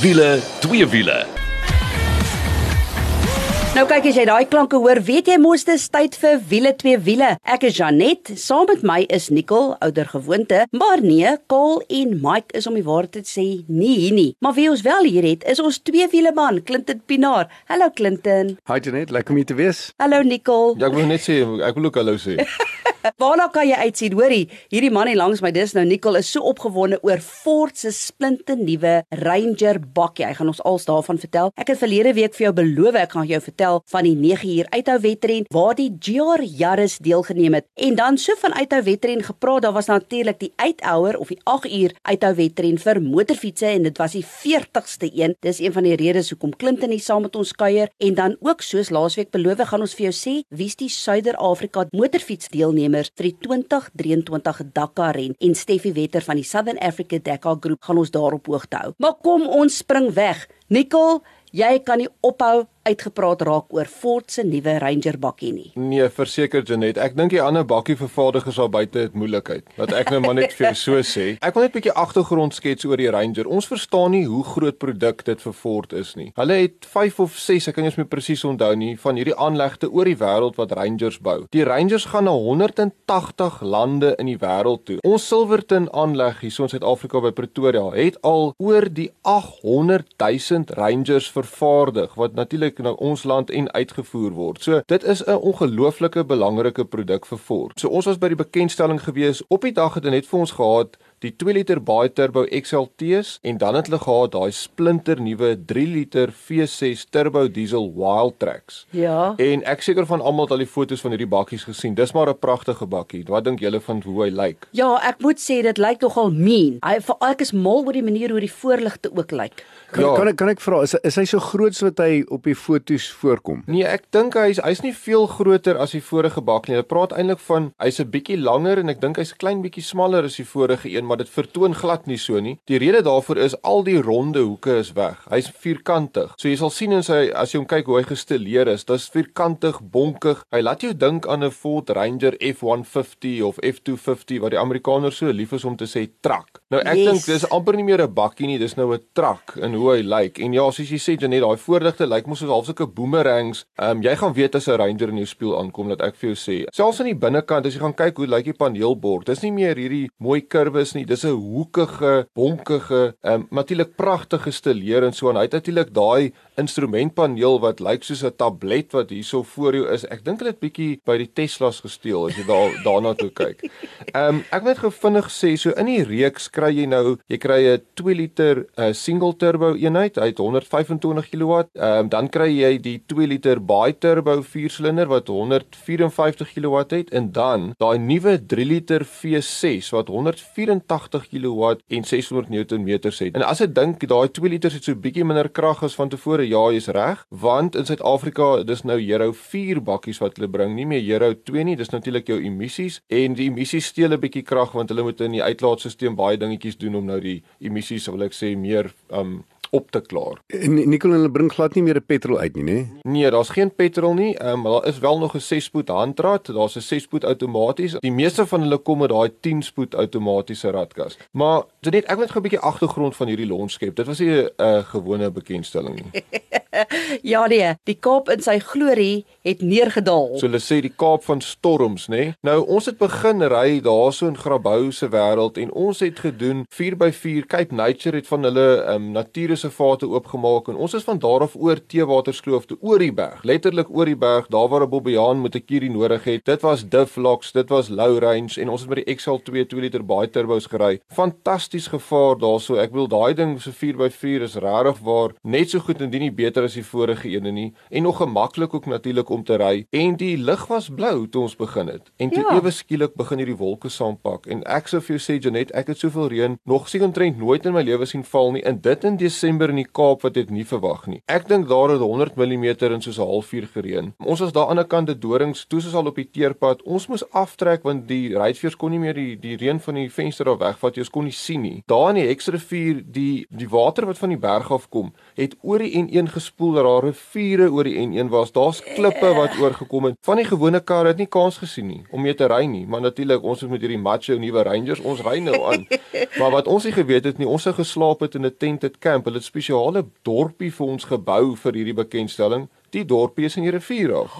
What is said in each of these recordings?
Wiele, twee wiele. Nou kyk as jy daai klanke hoor, weet jy mos dis tyd vir wiele twee wiele. Ek is Janet, saam met my is Nicole, ouer gewoonte, maar nee, Paul en Mike is om die waarheid te sê nie hier nie. Maar wie ons wel hier het, is ons twee wiele man, Clinton Pinaar. Hallo Clinton. Hi Janet, lekker om hier te wees. Hallo Nicole. Ja, ek wil net sê ek wil ook hallo sê. Waarna kan jy uitsien? Hoorie, hierdie man hier langs my, dis nou Nicole is so opgewonde oor Ford se splinte nuwe Ranger bakkie. Hy gaan ons als daarvan vertel. Ek het verlede week vir jou beloof ek gaan jou vertel van die 9 uur uithou wedren waar die GR Yaris deelgeneem het. En dan so van uithou wedren gepraat, daar was natuurlik die 8 hour of die 8 uur uithou wedren vir motorfietsse en dit was die 40ste een. Dis een van die redes hoekom Clinton hier saam met ons kuier en dan ook soos laasweek beloof gaan ons vir jou sê wie's die Suider-Afrika motorfiets deelnemer deelnemers vir die 2023 Dakar ren en Steffi Wetter van die Southern Africa Dakar groep gaan ons daarop hoogte hou. Maar kom ons spring weg. Nicole, jy kan nie ophou uitgepraat raak oor Ford se nuwe Ranger bakkie nie. Nee, verseker Janet, ek dink die ander bakkie vervaardigers daar buite het moeilikheid. Wat ek nou maar net vir jou so sê. Ek wil net 'n bietjie agtergrond skets oor die Ranger. Ons verstaan nie hoe groot produk dit vir Ford is nie. Hulle het 5 of 6, ek kan nie meer presies onthou nie, van hierdie aanlegte oor die wêreld wat Rangers bou. Die Rangers gaan na 180 lande in die wêreld toe. Ons Silverton aanleg hier in Suid-Afrika by Pretoria het al oor die 800 000 Rangers vervaardig wat natuurlik na ons land en uitgevoer word. So dit is 'n ongelooflike belangrike produk vir Ford. So ons was by die bekendstelling gewees. Op die dag het hulle net vir ons gehad die 2 liter baie turbo XLT's en dan het hulle gehad daai splinter nuwe 3 liter V6 turbo diesel Wildtracks. Ja. En ek seker van almal het al die foto's van hierdie bakkies gesien. Dis maar 'n pragtige bakkie. Wat dink julle van hoe hy lyk? Ja, ek moet sê dit lyk nogal mean. Hy ek is mal oor die manier hoe die voorligte ook lyk. Kan Ja. kan ek kan ek vra is is hy so groot so wat hy op die foto's voorkom? Nee, ek dink hy's hy's nie veel groter as die vorige bakkie nie. Hulle praat eintlik van hy's 'n bietjie langer en ek dink hy's 'n klein bietjie smaller as die vorige een, maar dit vertoon glad nie so nie. Die rede daarvoor is al die ronde hoeke is weg. Hy's vierkantig. So jy sal sien in sy as jy hom kyk hoe hy gestileer is, dis vierkantig, bonkig. Hy laat jou dink aan 'n Ford Ranger F150 of F250 wat die Amerikaners so lief is om te sê truck. Nou ek Yes. dink dis amper nie meer 'n bakkie nie, dis nou 'n truck in hoe hy lyk. En ja, soos jy sê Janet, daai voordigte lyk mos soos half sulke boomerangs. Ehm um, jy gaan weet as 'n Ranger in jou spieël aankom dat ek vir jou sê. Selfs aan die binnekant as jy gaan kyk hoe lyk die paneelbord. Dis nie meer hierdie mooi kurwes nie. Dis 'n hoekige, bonkige, ehm um, natuurlik pragtig gestileer en so en hy het natuurlik daai instrumentpaneel wat lyk soos 'n tablet wat hierso voor jou is. Ek dink dit het bietjie by die Teslas gesteel as jy daar daarna toe kyk. Ehm um, ek wil net gevindig sê so in die reeks kry jy nou jy kry 'n 2 liter uh, single turbo eenheid, het 125 kW. Ehm um, dan kry jy die 2 liter bi-turbo 4-silinder wat 154 kW het en dan daai nuwe 3 liter V6 wat 184 kW en 600 Nm het. En as jy dink daai 2 liters het so bietjie minder krag as van tevore, ja, jy's reg, want in Suid-Afrika dis nou Euro 4 bakkies wat hulle bring, nie meer Euro 2 nie. Dis natuurlik jou emissies en die emissies steel 'n bietjie krag want hulle moet in die uitlaatstelsel baie dingetjies doen om nou die emissies, wil ek sê, meer um op te klaar. En Nicole hulle bring glad nie meer 'n petrol uit nie, né? Nee, daar's geen petrol nie. Ehm um, daar is wel nog 'n 6-spoed handrat. Daar's 'n 6-spoed outomaties. Die meeste van hulle kom met daai 10-spoed outomatiese ratkas. Maar dit net ek wil net gou 'n bietjie agtergrond van hierdie launch skep. Dit was nie 'n uh, gewone bekendstelling nie. Ja nee, die Kaap in sy glorie het neergedaal. So hulle sê die Kaap van storms, nê? Nou ons het begin ry daarso in Grabouw se wêreld en ons het gedoen 4x4 Cape Nature het van hulle ehm um, natuurreservate oopgemaak en ons is van daar af oor Teewaterskloof toe oor die berg. Letterlik oor die berg, daar waar 'n Bobbejaan met 'n kierie nodig het. Dit was diff locks, dit was low range en ons het met die XL2 2 liter baie turbos gery. Fantasties gevaar daarso. Ek bedoel daai ding so 4x4 is regtig waar net so goed indien nie beter as die vorige ene nie. En nog gemaklik ook natuurlik om te ry. En die lug was blou toe ons begin het. En toe Ja. ewe skielik begin hierdie wolke saampak. En ek sou vir jou sê Janet ek het soveel reën nog seker omtrent nooit in my lewe sien val nie. En dit in Desember in die Kaap wat ek nie verwag nie. Ek dink daar het 100 mm in soos 'n halfuur gereën. Ons was daar aan die ander kant die dorings. Toe soos al op die teerpad. Ons moes aftrek want die ruitveers kon nie meer die die reën van die venster af wegvat. Jy kon nie sien nie. Daar in die Hexrivier die die water wat van die berg af kom het oor die N1 gespoel dat daar riviere oor die N1 was. Daar's klippe wat oorgekom het. Van die gewone karre het nie kans gesien nie om mee te ry nie. Maar natuurlik ons het met hierdie macho nuwe Rangers, ons ry nou aan. maar wat ons nie geweet het nie, ons het geslaap het in 'n tented camp. Hulle het spesiale dorpie vir ons gebou vir hierdie bekendstelling. Die dorpie is in die rivier af.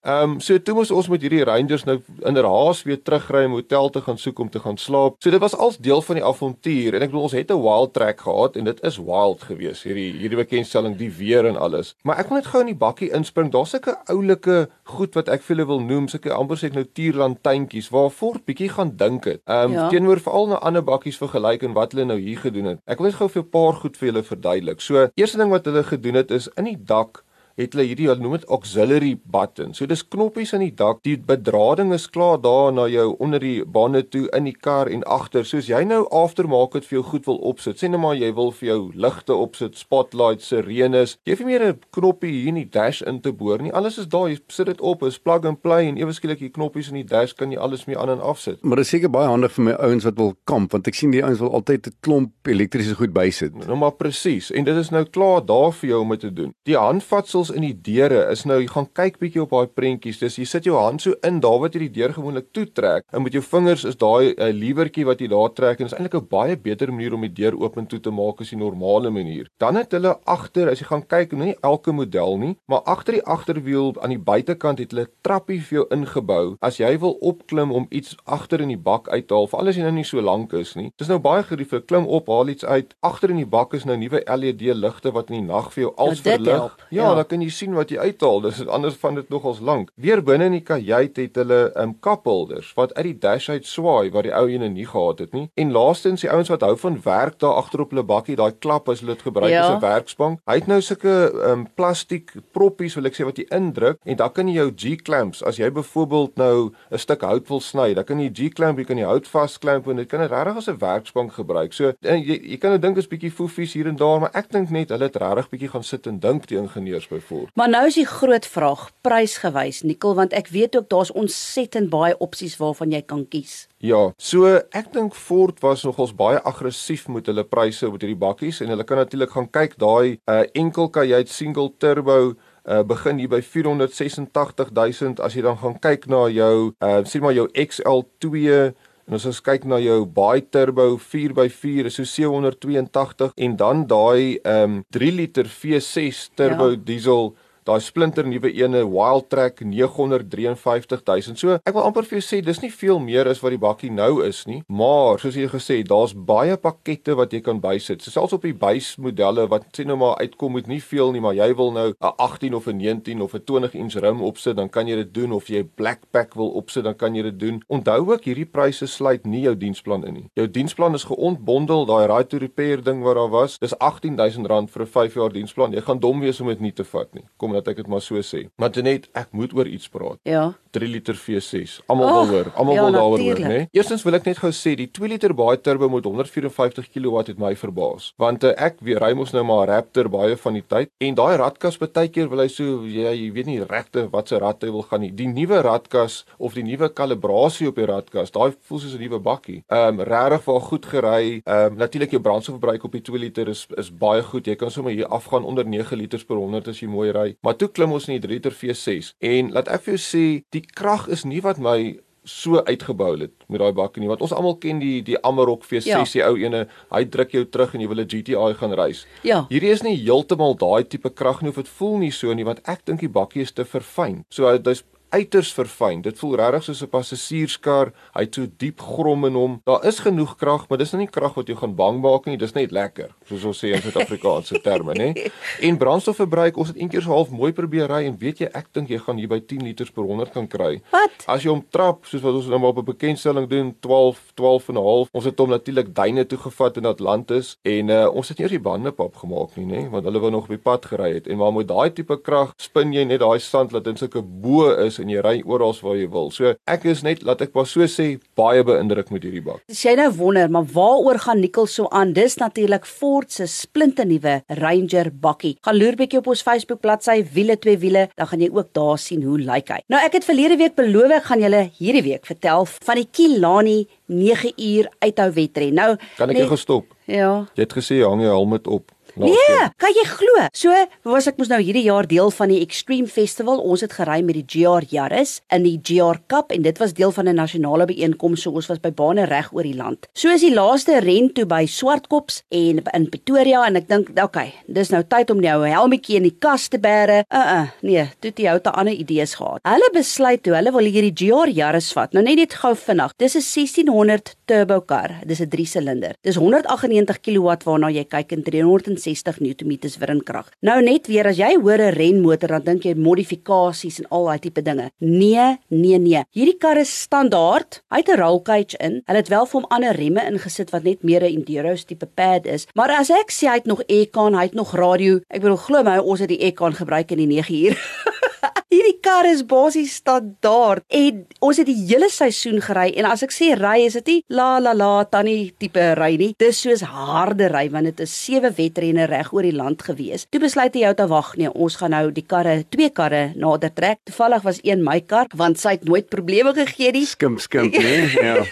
Ehm um, so toe moes ons met hierdie Rangers nou in 'n haas weer terugry om hotel te gaan soek om te gaan slaap. So dit was als deel van die avontuur en ek bedoel ons het 'n wild trek gehad en dit is wild geweest hierdie hierdie bekendstelling die weer en alles. Maar ek wil net gou in die bakkie inspring. Daar's sulke oulike goed wat ek vir julle wil noem, sulke amper sê ek nou tuurlantuintjies waar Fort bietjie gaan dink het. Ehm um, ja. teenoor veral na ander bakkies vergelyk en wat hulle nou hier gedoen het. Ek wil net gou vir 'n paar goed vir julle verduidelik. So eerste ding wat hulle gedoen het is in die dak het hulle hierdie hulle noem dit auxiliary button. So dis knoppies aan die dak. Die bedrading is klaar daar na jou onder die bande toe in die kar en agter. Soos jy nou aftermarket vir jou goed wil opsit. Sê net maar jy wil vir jou ligte opsit, spotlights, sirenes. Jy het nie meer 'n knoppie hier in die dash in te boor nie. Alles is daar. Jy sit dit op, is plug and play en ewe skielik die knoppies in die dash kan jy alles mee aan en af sit. Maar dit is seker baie handig vir my ouens wat wil kamp want ek sien die ouens wil altyd 'n klomp elektriese goed bysit. Nou maar presies. En dit is nou klaar daar vir jou om dit te doen. Die handvatsels in die deure is nou jy gaan kyk bietjie op daai prentjies. Dis jy sit jou hand so in daar waar jy die deur gewoonlik toetrek en met jou vingers is daai uh, liewertjie wat jy daar trek en is eintlik 'n baie beter manier om die deur oop en toe te maak as die normale manier. Dan het hulle agter as jy gaan kyk, nie elke model nie, maar agter die agterwiel aan die buitekant het hulle trappie vir jou ingebou. As jy wil opklim om iets agter in die bak uit te haal, veral as jy nou nie so lank is nie. Dis nou baie gerief, klim op, haal iets uit. Agter in die bak is nou nuwe LED ligte wat in die nag vir jou als dit verlig. Ja, Ja. dan kan jy sien wat jy uithaal. Dis anders van dit nogals lank. Weer binne in die kajuit het hulle um kapholders wat uit die dash uit swaai wat die ou ene nie gehad het nie. En laastens die ouens wat hou van werk daar agter op hulle bakkie, daai klap as hulle dit gebruik Ja. as 'n werksbank. Hy het nou sulke um plastiek proppies wil ek sê wat jy indruk en dan kan jy jou G-clamps as jy byvoorbeeld nou 'n stuk hout wil sny, dan kan jy G-clamp, jy kan die hout vasklamp en dit kan dit regtig as 'n werksbank gebruik. So en jy, jy kan nou dink is bietjie foefies hier en daar, maar ek dink net hulle het regtig bietjie gaan sit en dink die ingenieurs byvoorbeeld. Maar nou is die groot vraag, prysgewys, Nikkel, want ek weet ook daar's ontsettend baie opsies waarvan jy kan kies. Ja, so ek dink Ford was nogals baie aggressief met hulle pryse op hierdie bakkies en hulle kan natuurlik gaan kyk daai uh, enkel kajuit single turbo uh, begin hier by 486000 as jy dan gaan kyk na jou uh, sien maar jou XL2 en as ons kyk na jou baie turbo 4x4 is so 782 en dan daai um, 3 liter V6 turbo ja. diesel daai splinter nuwe ene Wildtrak 953000. So ek wil amper vir jou sê dis nie veel meer as wat die bakkie nou is nie, maar soos jy gesê, daar's baie pakkette wat jy kan bysit. So selfs op die buismodelle wat sê nou maar uitkom met nie veel nie, maar jy wil nou 'n 18 of 'n 19 of 'n 20 inch rim opsit, dan kan jy dit doen of jy 'n blackpack wil opsit, dan kan jy dit doen. Onthou ook hierdie pryse sluit nie jou diensplan in nie. Jou diensplan is geontbondel, daai right to repair ding wat daar was, dis R18000 vir 'n 5 jaar diensplan. Jy gaan dom wees om dit nie te vat nie. Kom laat ek dit maar so sê. Maar net ek moet oor iets praat. Ja. 3 liter V6. Almal Och, wil hoor. Almal ja, wil daaroor hoor, né? Eerstens wil ek net gou sê die 2 liter baie turbo met 154 kW het my verbaas. Want uh, ek weer ry mos nou maar Raptor baie van die tyd en daai radkas baie keer wil hy so jy, jy weet nie regte wat se rad hy wil gaan nie. Die nuwe radkas of die nuwe kalibrasie op die radkas, daai voel soos 'n nuwe bakkie. Ehm um, regtig wel goed gery. Ehm um, natuurlik jou brandstofverbruik op die 2 liter is is baie goed. Jy kan sommer hier afgaan onder 9 liters per 100 as jy mooi ry. Maar toe klim ons in die 3 liter V6 en laat ek vir jou sê, die krag is nie wat my so uitgebou het met daai bakkie nie want ons almal ken die die Amarok V6 Ja. die ou ene hy druk jou terug en jy wil 'n GTI gaan reis. Ja. Hierdie is nie heeltemal daai tipe krag nie of dit voel nie so nie want ek dink die bakkie is te verfyn. So hy- dis uiters verfyn. Dit voel regtig soos 'n passasierskar. Hy het so diep grom in hom. Daar is genoeg krag, maar dis nou nie krag wat jou gaan bang maak nie. Dis net lekker, soos ons sê in Suid-Afrikaanse terme, né? En brandstofverbruik, ons het eendag so half mooi probeer ry en weet jy, ek dink jy gaan hier by 10 liters per 100 kan kry. Wat? As jy hom trap, soos wat ons nou maar op 'n bekendstelling doen, 12, 12 en 'n half. Ons het hom natuurlik duine toe gevat in Atlantis en uh, ons het nie eers die bande pap gemaak nie, nê, want hulle wou nog op die pad gery het. En maar met daai tipe krag spin jy net daai sand laat in sulke bo is en jy ry oral waar jy wil. So ek is net, laat ek maar so sê, baie beïndruk met hierdie bak. As jy nou wonder, maar waaroor gaan Nikkel so aan? Dis natuurlik Ford se splinternuwe Ranger bakkie. Gaan loer bietjie op ons Facebook bladsy Wiele twee wiele, dan gaan jy ook daar sien hoe lyk hy. Nou ek het verlede week beloof ek gaan julle hierdie week vertel van die Kilani 9 uur uithou wedren. Nou Kan ek net- jou gestop? Ja. Jy het gesê hang jou helm op. Nee, kan jy glo? So was ek mos nou hierdie jaar deel van die Extreme Festival. Ons het gery met die GR Yaris in die GR Cup en dit was deel van 'n nasionale byeenkoms. So ons was by bane reg oor die land. So is die laaste ren toe by Swartkops en in Pretoria en ek dink, okay, dis nou tyd om nou 'n helmetjie in die kas te bære. Uh uh, nee, toe die ou te ander idees gehad. Hulle besluit toe hulle wil hierdie GR Yaris vat. Nou net net gou vinnig. Dis 'n 1600 turbo kar. Dis 'n 3 silinder. Dis 198 kW waarna jy kyk en 360 Nm wrinkrag. Nou net weer as jy hoor 'n renmotor dan dink jy modifikasies en al daai tipe dinge. Nee, nee, nee. Hierdie kar is standaard. Hy het 'n roll cage in. Hulle het wel vir hom ander remme ingesit wat net meer 'n enduro tipe pad is. Maar as ek sê hy het nog aircon, hy het nog radio. Ek bedoel glo my, ons het die aircon gebruik in die 9 uur. Hierdie kar is basies standaard en ons het die hele seisoen gery en as ek sê ry is dit nie la la la tannie tipe ry nie. Dis soos harde ry want dit is sewe wedrenne reg oor die land gewees. Toe besluit jou te wag nee, ons gaan nou die karre, twee karre nader trek. Toevallig was een my kar want sy het nooit probleme gegee nie. Skimp skimp nee. Ja.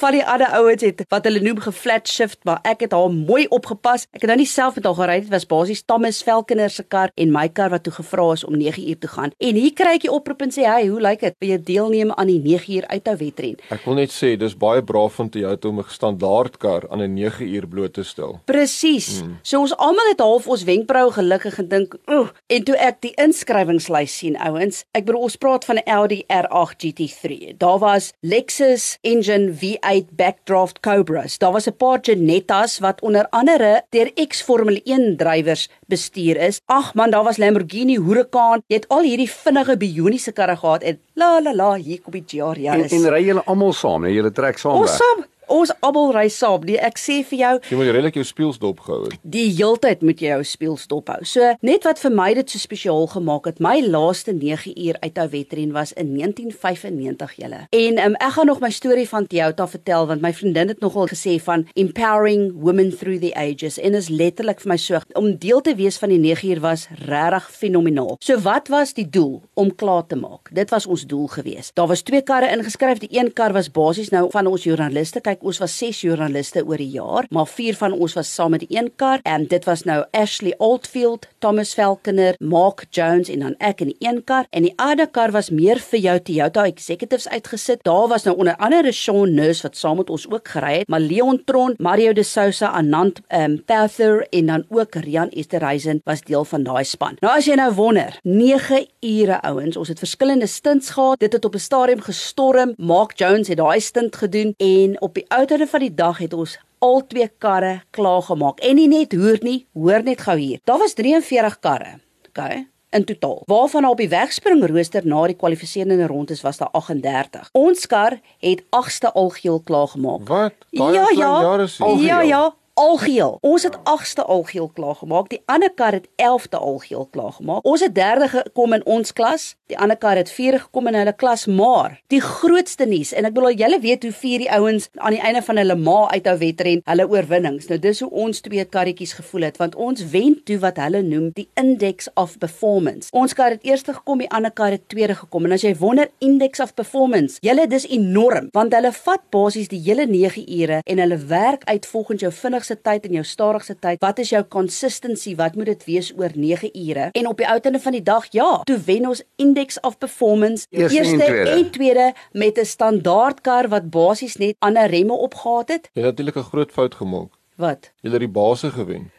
Van die ander ouens het wat hulle noem geflat shift, maar ek het haar mooi opgepas. Ek het nou nie self met haar gery dit was basies Thomas Velkener se kar en my kar wat toe gevra is om 9 uur te gaan. En hier kry ek die oproep en sê, "Hey, hoe lyk dit? Wil jy deelneem aan die 9 uur uithou wedren?" Ek wil net sê dis baie braaf van Toyota om 'n standaard kar aan 'n 9 uur bloot te stel. Presies. Hmm. So ons almal het half ons wenkbroue gelukkig gedink, "Oeh." En toe ek die inskrywingslys sien, ouens, ek bedoel ons praat van 'n Audi R8 GT3. Daar was Lexus engine V8 backdraft Cobras. Daar was 'n paar Genettas wat onder andere deur ex-Formule 1 drywers bestuur is. Ag man, daar was Lamborghini Huracan. Jy het al hierdie vinnige bioniese karre gehad en la la la, hier kom die GR En, Yaris. en ry julle almal saam, nee, julle trek saam Ons weg. saam, ons almal ry saam. Nee, ek sê vir jou, Jy moet redelik jou speels dopgehou het. die heeltyd moet jy jou speels dophou. So net wat vir my dit so spesiaal gemaak het, my laaste 9 uur uithou wedren was in 1995 julle. En um, ek gaan nog my storie van Toyota vertel want my vriendin het nogal gesê van empowering women through the ages en is letterlik vir my so om deel te wees van die 9 uur was regtig fenomenaal. So wat was die doel om klaar te maak? Dit was ons doel gewees. Daar was twee karre ingeskryf. Die een kar was basies nou van ons joernaliste. Kyk, ons was 6 joernaliste oor die jaar, maar 4 van ons was saam met die een kar en dit was nou Ashley Oldfield, Thomas Velkener, Mark Jones en dan ek in die een kar en die ander kar was meer vir jou Toyota executives uitgesit. Daar was nou onder andere Sean Nurse wat saam met ons ook gery het, maar Leon Tron, Mario de Souza, Anand um, Pather en dan ook Rian Esterhuizen was deel van daai span. Nou as jy nou wonder, 9 ure ouens, ons het verskillende stints gehad. Dit het op 'n stadium gestorm. Mark Jones het daai stint gedoen en op die outere van die dag het ons al twee karre klaar gemaak. En nie net hoor nie, hoor net gou hier. Daar was 43 karre. Okay in totaal. Waarvan op die wegspring rooster na die kwalifiserende rondes was daar 38. Ons kar het 8ste algeheel klaar gemaak. Wat? Daai Ja, ja. jare. Algeheel? Ja, ja, algeheel. Ons het 8ste algeheel klaar gemaak. Die ander kar het 11de algeheel klaar gemaak. Ons het 3de gekom in ons klas. Die ander kar het 4de gekom in hulle klas, maar die grootste nuus en ek bedoel julle weet hoe vier die ouens aan die einde van hulle ma uithou wedren, hulle oorwinnings. Nou dis hoe ons twee karretjies gevoel het want ons wen toe wat hulle noem die index of performance. Ons kar het eerste gekom, die ander kar het tweede gekom. En as jy wonder index of performance, julle dis enorm want hulle vat basies die hele 9 ure en hulle werk uit volgens jou vinnigste tyd en jou stadigste tyd. Wat is jou consistency? Wat moet dit wees oor 9 ure? En op die uiteinde van die dag, ja, toe wen ons index of performance Eerste en tweede. en tweede met 'n standaardkar wat basies net ander remme opgehad het. Jy het natuurlik 'n groot fout gemaak. Wat? Jy het die base gewen.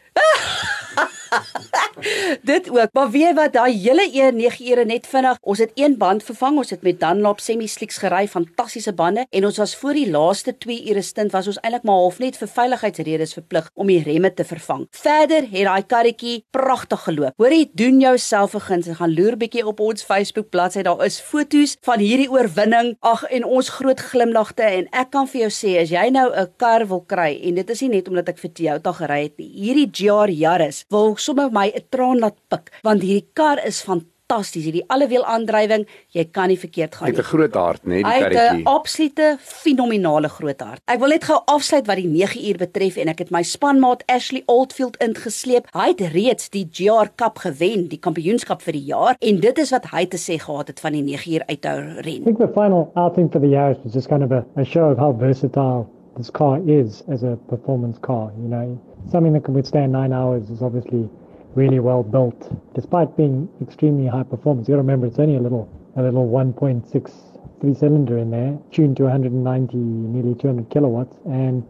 Dit ook. Maar weet wat, daai hele eer 9 ure net vinnig. Ons het een band vervang. Ons het met Dunlop semi-slicks gery, fantastiese bande en ons was voor die laaste 2 ure stint was ons eintlik maar half net vir veiligheidsredes verplig om die remme te vervang. Verder het daai karretjie pragtig geloop. Hoorie, doen jouself 'n guns en gaan loer bietjie op ons Facebook bladsy. Daar is foto's van hierdie oorwinning. Ag en ons groot glimlagte en ek kan vir jou sê as jy nou 'n kar wil kry en dit is nie net omdat ek vir Toyota gery het nie. Hierdie GR Yaris wil sommer my 'n traan laat pik want hierdie kar is fantasties. Hierdie allewiel aandrywing, jy kan nie verkeerd gaan Met 'n nie. groot hart, nee, die Hy het 'n karretjie. absolute fenominale groot hart. Ek wil net gou afsluit wat die 9 uur betref en ek het my spanmaat Ashley Oldfield ingesleep. Hy het reeds die GR Cup gewen, die kampioenskap vir die jaar en dit is wat hy te sê gehad het van die 9 uur uithou I ren. think the final outing for the Yaris was just kind of a, a show of how versatile this car is as a performance car. You know, something that can withstand nine hours is obviously really well built, despite being extremely high performance. You got to remember it's only a little a little 1.6 three cylinder in there, tuned to 190, nearly 200 kilowatts, and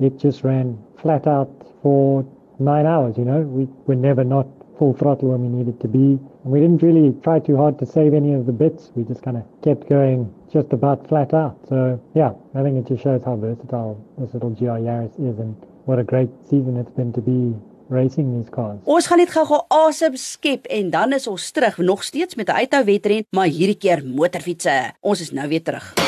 it just ran flat out for nine hours. You know, we were never not full throttle when we needed to be. And we didn't really try too hard to save any of the bits. We just kind of kept going just about flat out. So yeah, I think it just shows how versatile this little GR Yaris is and what a great season it's been to be racing these cars. Ons gaan net gou-gou asem skep en dan is ons terug nog steeds met 'n uithou wedren, maar hierdie keer motorfietsse. Ons is nou weer terug.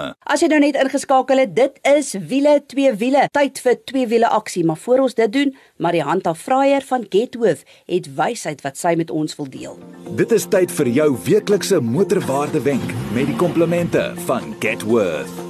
probleme. As jy nou net ingeskakel het, dit is wiele twee wiele. Tyd vir twee wiele aksie, maar voor ons dit doen, Marianta Fraier van Getworth het wysheid wat sy met ons wil deel. Dit is tyd vir jou weeklikse motorwaarde wenk met die komplimente van Getworth.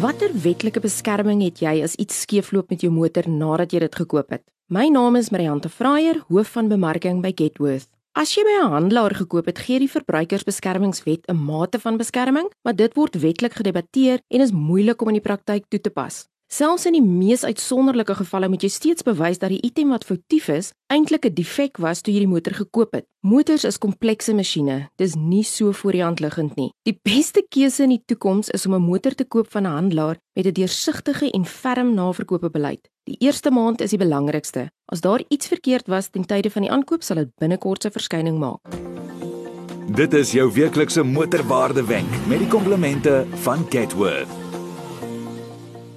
Watter wetlike beskerming het jy as iets skeefloop met jou motor nadat jy dit gekoop het? My naam is Marianta Fraier, hoof van bemarking by Getworth. As jy by 'n handelaar gekoop het, gee die Verbruikersbeskermingswet 'n mate van beskerming, maar dit word wetlik gedebatteer en is moeilik om in die praktyk toe te pas. Selfs in die mees uitsonderlike gevalle moet jy steeds bewys dat die item wat foutief is, eintlik 'n defek was toe jy die motor gekoop het. Motors is komplekse masjiene. Dis nie so voor die hand liggend nie. Die beste keuse in die toekoms is om 'n motor te koop van 'n handelaar met 'n deursigtige en ferm naverkoopbeleid. Die eerste maand is die belangrikste. As daar iets verkeerd was ten tye van die aankoop, sal dit binnekort se verskyning maak. Dit is jou weeklikse motorwaarde wenk met die komplimente van Getworth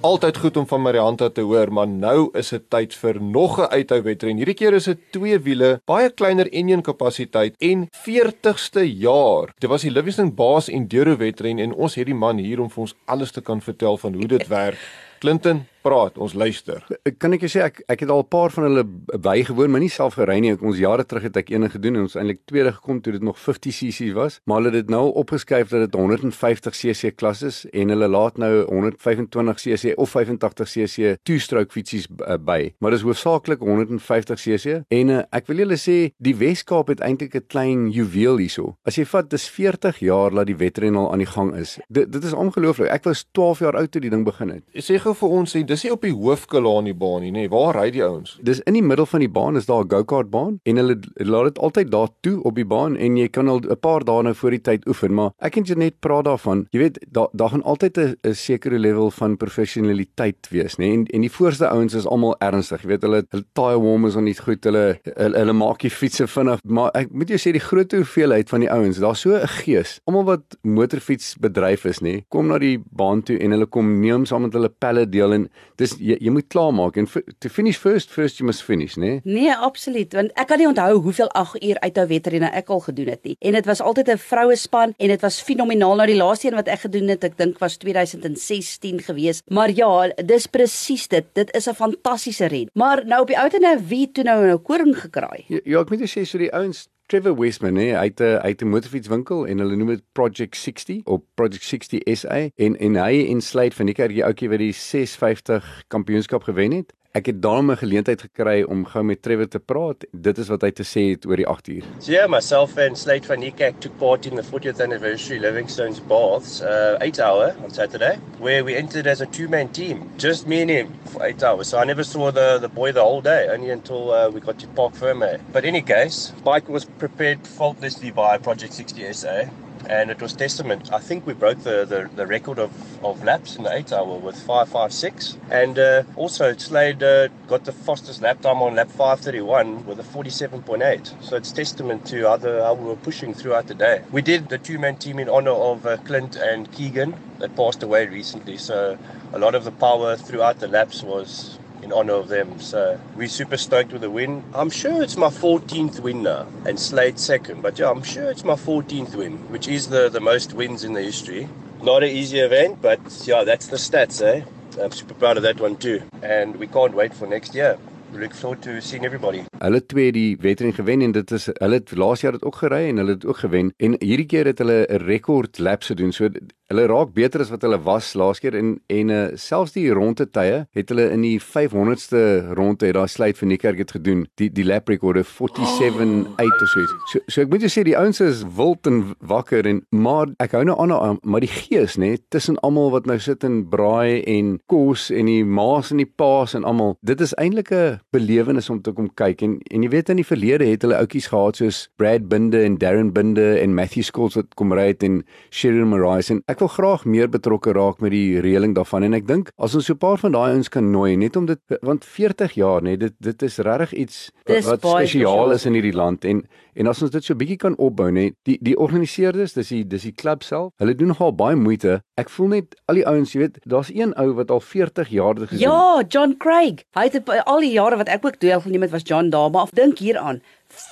altyd goed om van Marianta te hoor, maar nou is dit tyd vir nog 'n uithou wedren. Hierdie keer is dit twee wiele, baie kleiner enjin kapasiteit en 40ste jaar. Dit was die Livingston Baas Enduro wedren en ons het die man hier om vir ons alles te kan vertel van hoe dit werk. Clinton, praat, ons luister. Kan ek jou sê ek ek het al 'n paar van hulle bygewoon, maar nie self gery nie. Ons jare terug het ek een gedoen en ons eintlik tweede gekom toe dit nog 50cc was, maar hulle het dit nou opgeskuif dat dit 150cc klas is en hulle laat nou 125cc of 85cc two-stroke fietsies uh, by. Maar dis hoofsaaklik 150cc en uh, ek wil julle sê die Weskaap het eintlik 'n klein juweel hierso. As jy vat dis 40 jaar dat die wedren al aan die gang is. Dit dit is ongelooflik. Ek was 12 jaar oud toe die ding begin het. Sê gou vir ons, dis nie op die hoofkala in die baan nie, nê? Waar ry die ouens? Dis in die middel van die baan is daar 'n go-kart baan en hulle laat dit altyd daar toe op die baan en jy kan al 'n paar dae nou voor die tyd oefen, maar ek en jy net praat daarvan. Jy weet, daar daar gaan altyd 'n sekere level van professionaliteit wees, nê? En en die voorste ouens is almal ernstig. Jy weet, hulle hulle tire warmers is nie goed. Hulle hulle, hulle maak die fietsse vinnig, maar ek moet jou sê die groot hoeveelheid van die ouens, daar's so 'n gees. Almal wat motorfiets bedryf is, nê, kom na die baan toe en hulle kom neem saam met hulle pelle deel en dis jy, jy moet klaarmaak en to finish first first you must finish, né? Nee? nee, absoluut, want ek kan nie onthou hoeveel 8 uur uithou wetrenne ek al gedoen het nie. En dit was altyd 'n vroue span en dit was fenomenaal. Nou die laaste een wat ek gedoen het, ek dink was 2016 gewees. Maar ja, dis presies dit. Dit is 'n fantastiese ren. Maar nou op die ouene nou wie toe nou nou koring gekraai. Ja, ja ek moet sê so die ouens Trevor Westman, nee, hy het 'n hy het 'n motorfietswinkel en hulle noem dit Project 60 of Project 60 SA en en hy insluit van die kerkie ouetjie wat die 650 kampioenskap gewen het. Ek het daarom 'n geleentheid gekry om gou met Trevor te praat. Dit is wat hy te sê het oor die 8 uur. So yeah, myself and Slate van Nikak took part in the 40th anniversary Livingstone's Baths uh 8 hour on Saturday where we entered as a two man team. Just me and him for 8 hours. So I never saw the the boy the whole day only until uh, we got to Park Ferme. But in any case, bike was prepared faultlessly by Project 60 SA and it was testament. I think we broke the, the, the record of, of laps in the eight hour with 556. And uh, also, Slade uh, got the fastest lap time on lap 531 with a 47.8. So it's testament to how, the, how we were pushing throughout the day. We did the two man team in honor of uh, Clint and Keegan that passed away recently. So a lot of the power throughout the laps was in honor of them. So we're super stoked with the win. I'm sure it's my 14th win now and Slade second, but yeah, I'm sure it's my 14th win, which is the, the most wins in the history. Not an easy event, but yeah, that's the stats, eh? I'm super proud of that one too. And we can't wait for next year. We look forward to seeing everybody. Hulle twee die wedren gewen en dit is hulle het laas jaar dit ook gery en hulle het ook gewen en hierdie keer het hulle 'n rekord laps gedoen. So hulle raak beter as wat hulle was laas keer en en uh, selfs die ronde tye het hulle in die 500ste ronde het daai sluit vir Niekerk het gedoen. Die die lap rekorde 47 uit of so iets. So so ek moet jou sê die ouens is wild en wakker en maar ek hou nou aan maar die gees nê tussen almal wat nou sit en braai en kos en die maas en die paas en almal. Dit is eintlik 'n belewenis om te kom kyk en en jy weet in die verlede het hulle outjies gehad soos Brad Binde en Darren Binde en Matthew Scholes wat kom ry het en Sheryl Marais en ek wil graag meer betrokke raak met die reëling daarvan en ek dink as ons so 'n paar van daai ouens kan nooi net om dit want 40 jaar nê dit dit is regtig iets Dis wat, wat spesiaal is in hierdie land en en as ons dit so bietjie kan opbou nê die die organiseerders dis die dis die klub self hulle doen nogal baie moeite ek voel net al die ouens jy weet daar's een ou wat al 40 jaar dit gedoen Ja, John Craig. Hy het al die jare wat ek ook deelgeneem het was John daar, maar dink hieraan.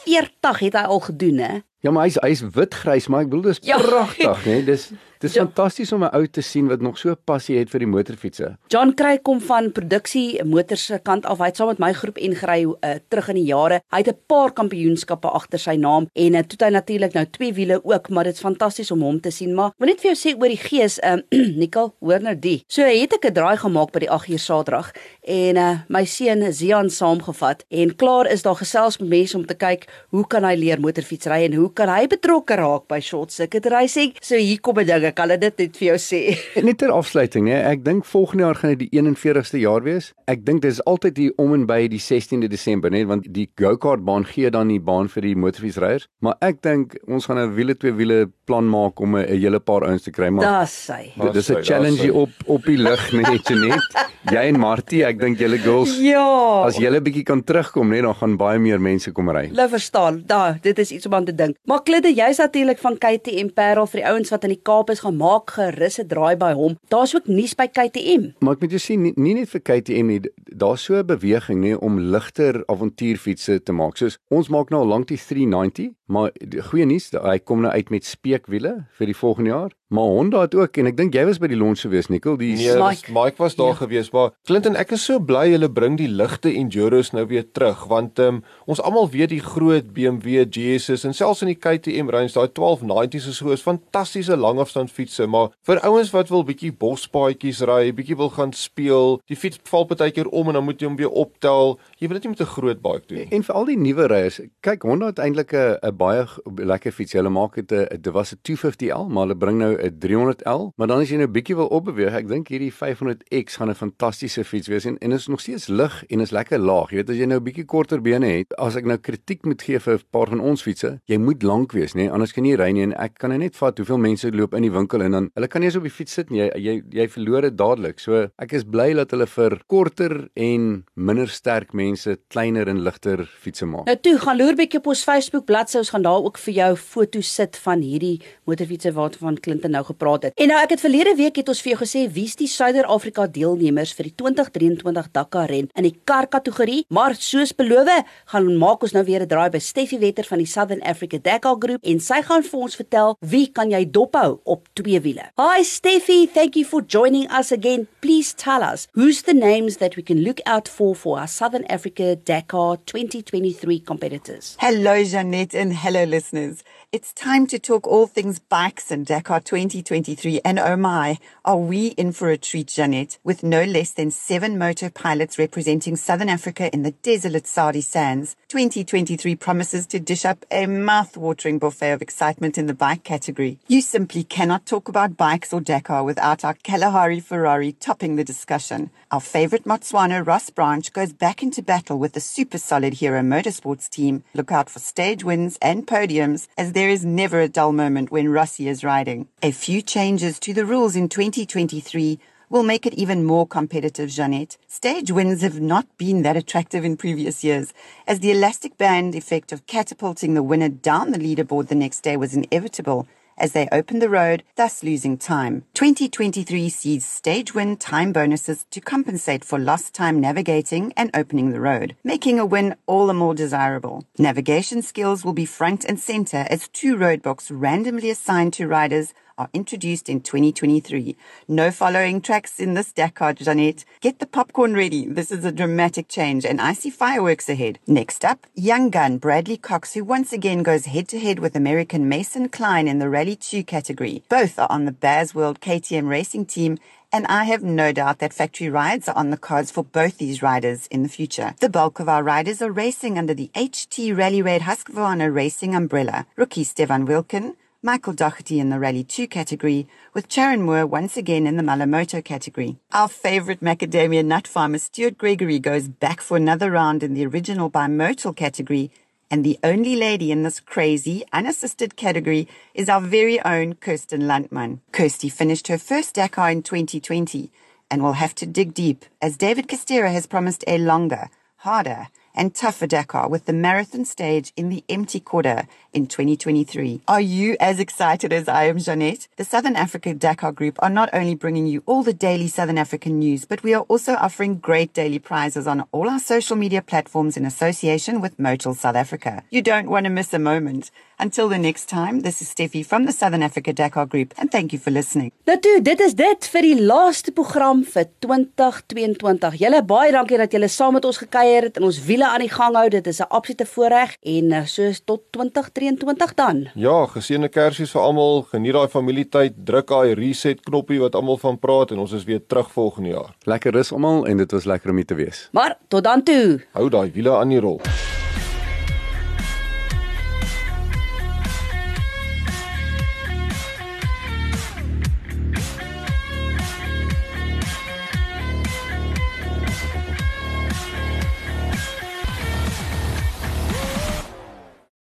40 het hy al gedoen, hè? Ja, maar hy's hy's witgrys, maar ek bedoel dis Ja. pragtig, né? Dis dis Ja. fantasties om 'n ou te sien wat nog so passie het vir die motorfietsse. John Craig kom van produksie motors se kant af. Hy het saam met my groep ingery uh, terug in die jare. Hy het 'n paar kampioenskappe agter sy naam en uh, toe hy natuurlik nou twee wiele ook, maar dit's fantasties om hom te sien. Maar wil net vir jou sê oor die gees, um, Nicole, hoor nou die. So het ek 'n draai gemaak by die 8 uur Saterdag en uh, my seun Zian saamgevat en klaar is daar gesels met mense om te kyk hoe kan hy leer motorfietsry en hoe kan hy betrokke raak by short circuit racing. So hier kom 'n ding, ek kan dit net vir jou sê. Net ter afsluiting, hè. Ek dink volgende jaar gaan dit die 41ste jaar wees. Ek dink dit is altyd hier om en by die 16de Desember, net want die go-kart baan gee dan die baan vir die motorfietsryers, maar ek dink ons gaan 'n wiele twee wiele plan maak om 'n hele paar ouens te kry, maar Daar's hy. dit is 'n challenge op op die lug net net. Jy en Martie, ek dink julle girls Ja. as julle bietjie kan terugkom, net dan gaan baie meer mense kom ry. Hulle verstaan. Daar, dit is iets om aan te dink. Maar Klidde, jy's natuurlik van KTM Parel vir die ouens wat in die Kaap is gaan maak gerus 'n draai by hom. Daar's ook nuus by KTM. Maar ek moet jou sê nie, nie net vir KTM nie, daar's so 'n beweging nê om ligter avontuurfietsse te maak. Soos ons maak nou al lank die 390, maar die goeie nuus, hy kom nou uit met speekwiele vir die volgende jaar. Maar Honda het ook en ek dink jy was by die launch gewees, Nicole, die Nee, Mike. Mike, Mike was daar Ja. gewees, maar Clinton, ek is so bly hulle bring die ligte enduros nou weer terug want um, ons almal weet die groot BMW GS's en selfs in die KTM range daai 1290s is so is fantastiese langafstand fietsse, maar vir ouens wat wil bietjie bospaadjies ry, bietjie wil gaan speel, die fiets val partykeer om en dan moet jy hom weer optel. Jy wil dit nie met 'n groot bike doen nie. En vir al die nuwe ryers, kyk Honda het eintlik 'n 'n baie lekker fiets. Hulle maak dit 'n dit was 'n 250L, maar hulle bring nou 'n 300L. Maar dan as jy nou bietjie wil opbeweeg, ek dink hierdie 500X gaan 'n fantastiese fiets wees en en is nog steeds lig en is lekker laag. Jy weet as jy nou bietjie korter bene het, as ek nou kritiek moet gee vir 'n paar van ons fietsse, jy moet lank wees, nê? Anders kan jy nie ry nie en ek kan nou net vat hoeveel mense loop in die winkel en dan hulle kan nie eens op die fiets sit nie. Jy jy jy verloor dit dadelik. So ek is bly dat hulle vir korter en minder sterk mense kleiner en ligter fietsse maak. Nou toe, gaan loer bietjie op ons Facebook bladsy. Ons gaan daar ook vir jou foto's sit van hierdie motorfietsse waarvan Clinton nou gepraat het. En nou ek het verlede week het ons vir jou gesê wie's die Suider-Afrika deelnemers vir die 2023 Dakar ren in die kar kategorie, maar soos beloof, gaan maak ons nou weer 'n draai by Steffi Wetter van die Southern Africa Dakar Groep en sy gaan vir ons vertel wie kan jy dophou op twee wiele. Hi Steffi, thank you for joining us again. Please tell us who's the names that we can look out for for our Southern Africa Dakar 2023 competitors. Hello, Jeanette, and hello, listeners. It's time to talk all things bikes and Dakar 2023. And oh my, are we in for a treat, Jeanette, with no less than seven moto pilots representing Southern Africa in the desolate Saudi sands. 2023 promises to dish up a mouth-watering buffet of excitement in the bike category. You simply cannot talk about bikes or Dakar without our Kalahari Ferrari topping the discussion. Our favorite Motswana Ross Branch goes back into battle with the super solid Hero Motorsports team. Look out for stage wins and podiums as there is never a dull moment when Rossi is riding. A few changes to the rules in 2023 will make it even more competitive, Jeanette. Stage wins have not been that attractive in previous years, as the elastic band effect of catapulting the winner down the leaderboard the next day was inevitable, as they opened the road, thus losing time. 2023 sees stage win time bonuses to compensate for lost time navigating and opening the road, making a win all the more desirable. Navigation skills will be front and center as two roadblocks randomly assigned to riders are introduced in 2023. No following tracks in this Dakar, Janet. Get the popcorn ready. This is a dramatic change, and I see fireworks ahead. Next up, young gun Bradley Cox, who once again goes head to head with American Mason Klein in the Rally 2 category. Both are on the Baz World KTM racing team and I have no doubt that factory rides are on the cards for both these riders in the future. The bulk of our riders are racing under the HT Rally Red Husqvarna Racing umbrella. Rookie Stefan Wilken, Michael Doherty in the Rally 2 category, with Charon Moore once again in the Malamoto category. Our favorite macadamia nut farmer Stuart Gregory goes back for another round in the original bimodal category, and the only lady in this crazy, unassisted category is our very own Kirsten Landman. Kirsty finished her first Dakar in 2020 and will have to dig deep as David Castera has promised a longer, harder, and tougher Dakar with the marathon stage in the empty quarter in 2023. Are you as excited as I am, Jeanette? The Southern Africa Dakar Group are not only bringing you all the daily Southern African news, but we are also offering great daily prizes on all our social media platforms in association with Motul South Africa. You don't want to miss a moment. Until the next time, this is Steffi from the Southern Africa Dakar Group, and thank you for listening. Nou toe, dit is dit vir die laaste program vir 2022. Julle baie dankie dat julle saam met ons gekuier het en ons wiele aan die gang hou. Dit is 'n absolute voorreg en eh, soos tot 2023 dan. Ja, geseënde Kersies vir almal. Geniet daai familietyd. Druk daai reset knoppie wat almal van praat en ons is weer terug volgende jaar. Lekker rus almal en dit was lekker om hier te wees. Maar tot dan toe. Hou daai wiele aan die rol.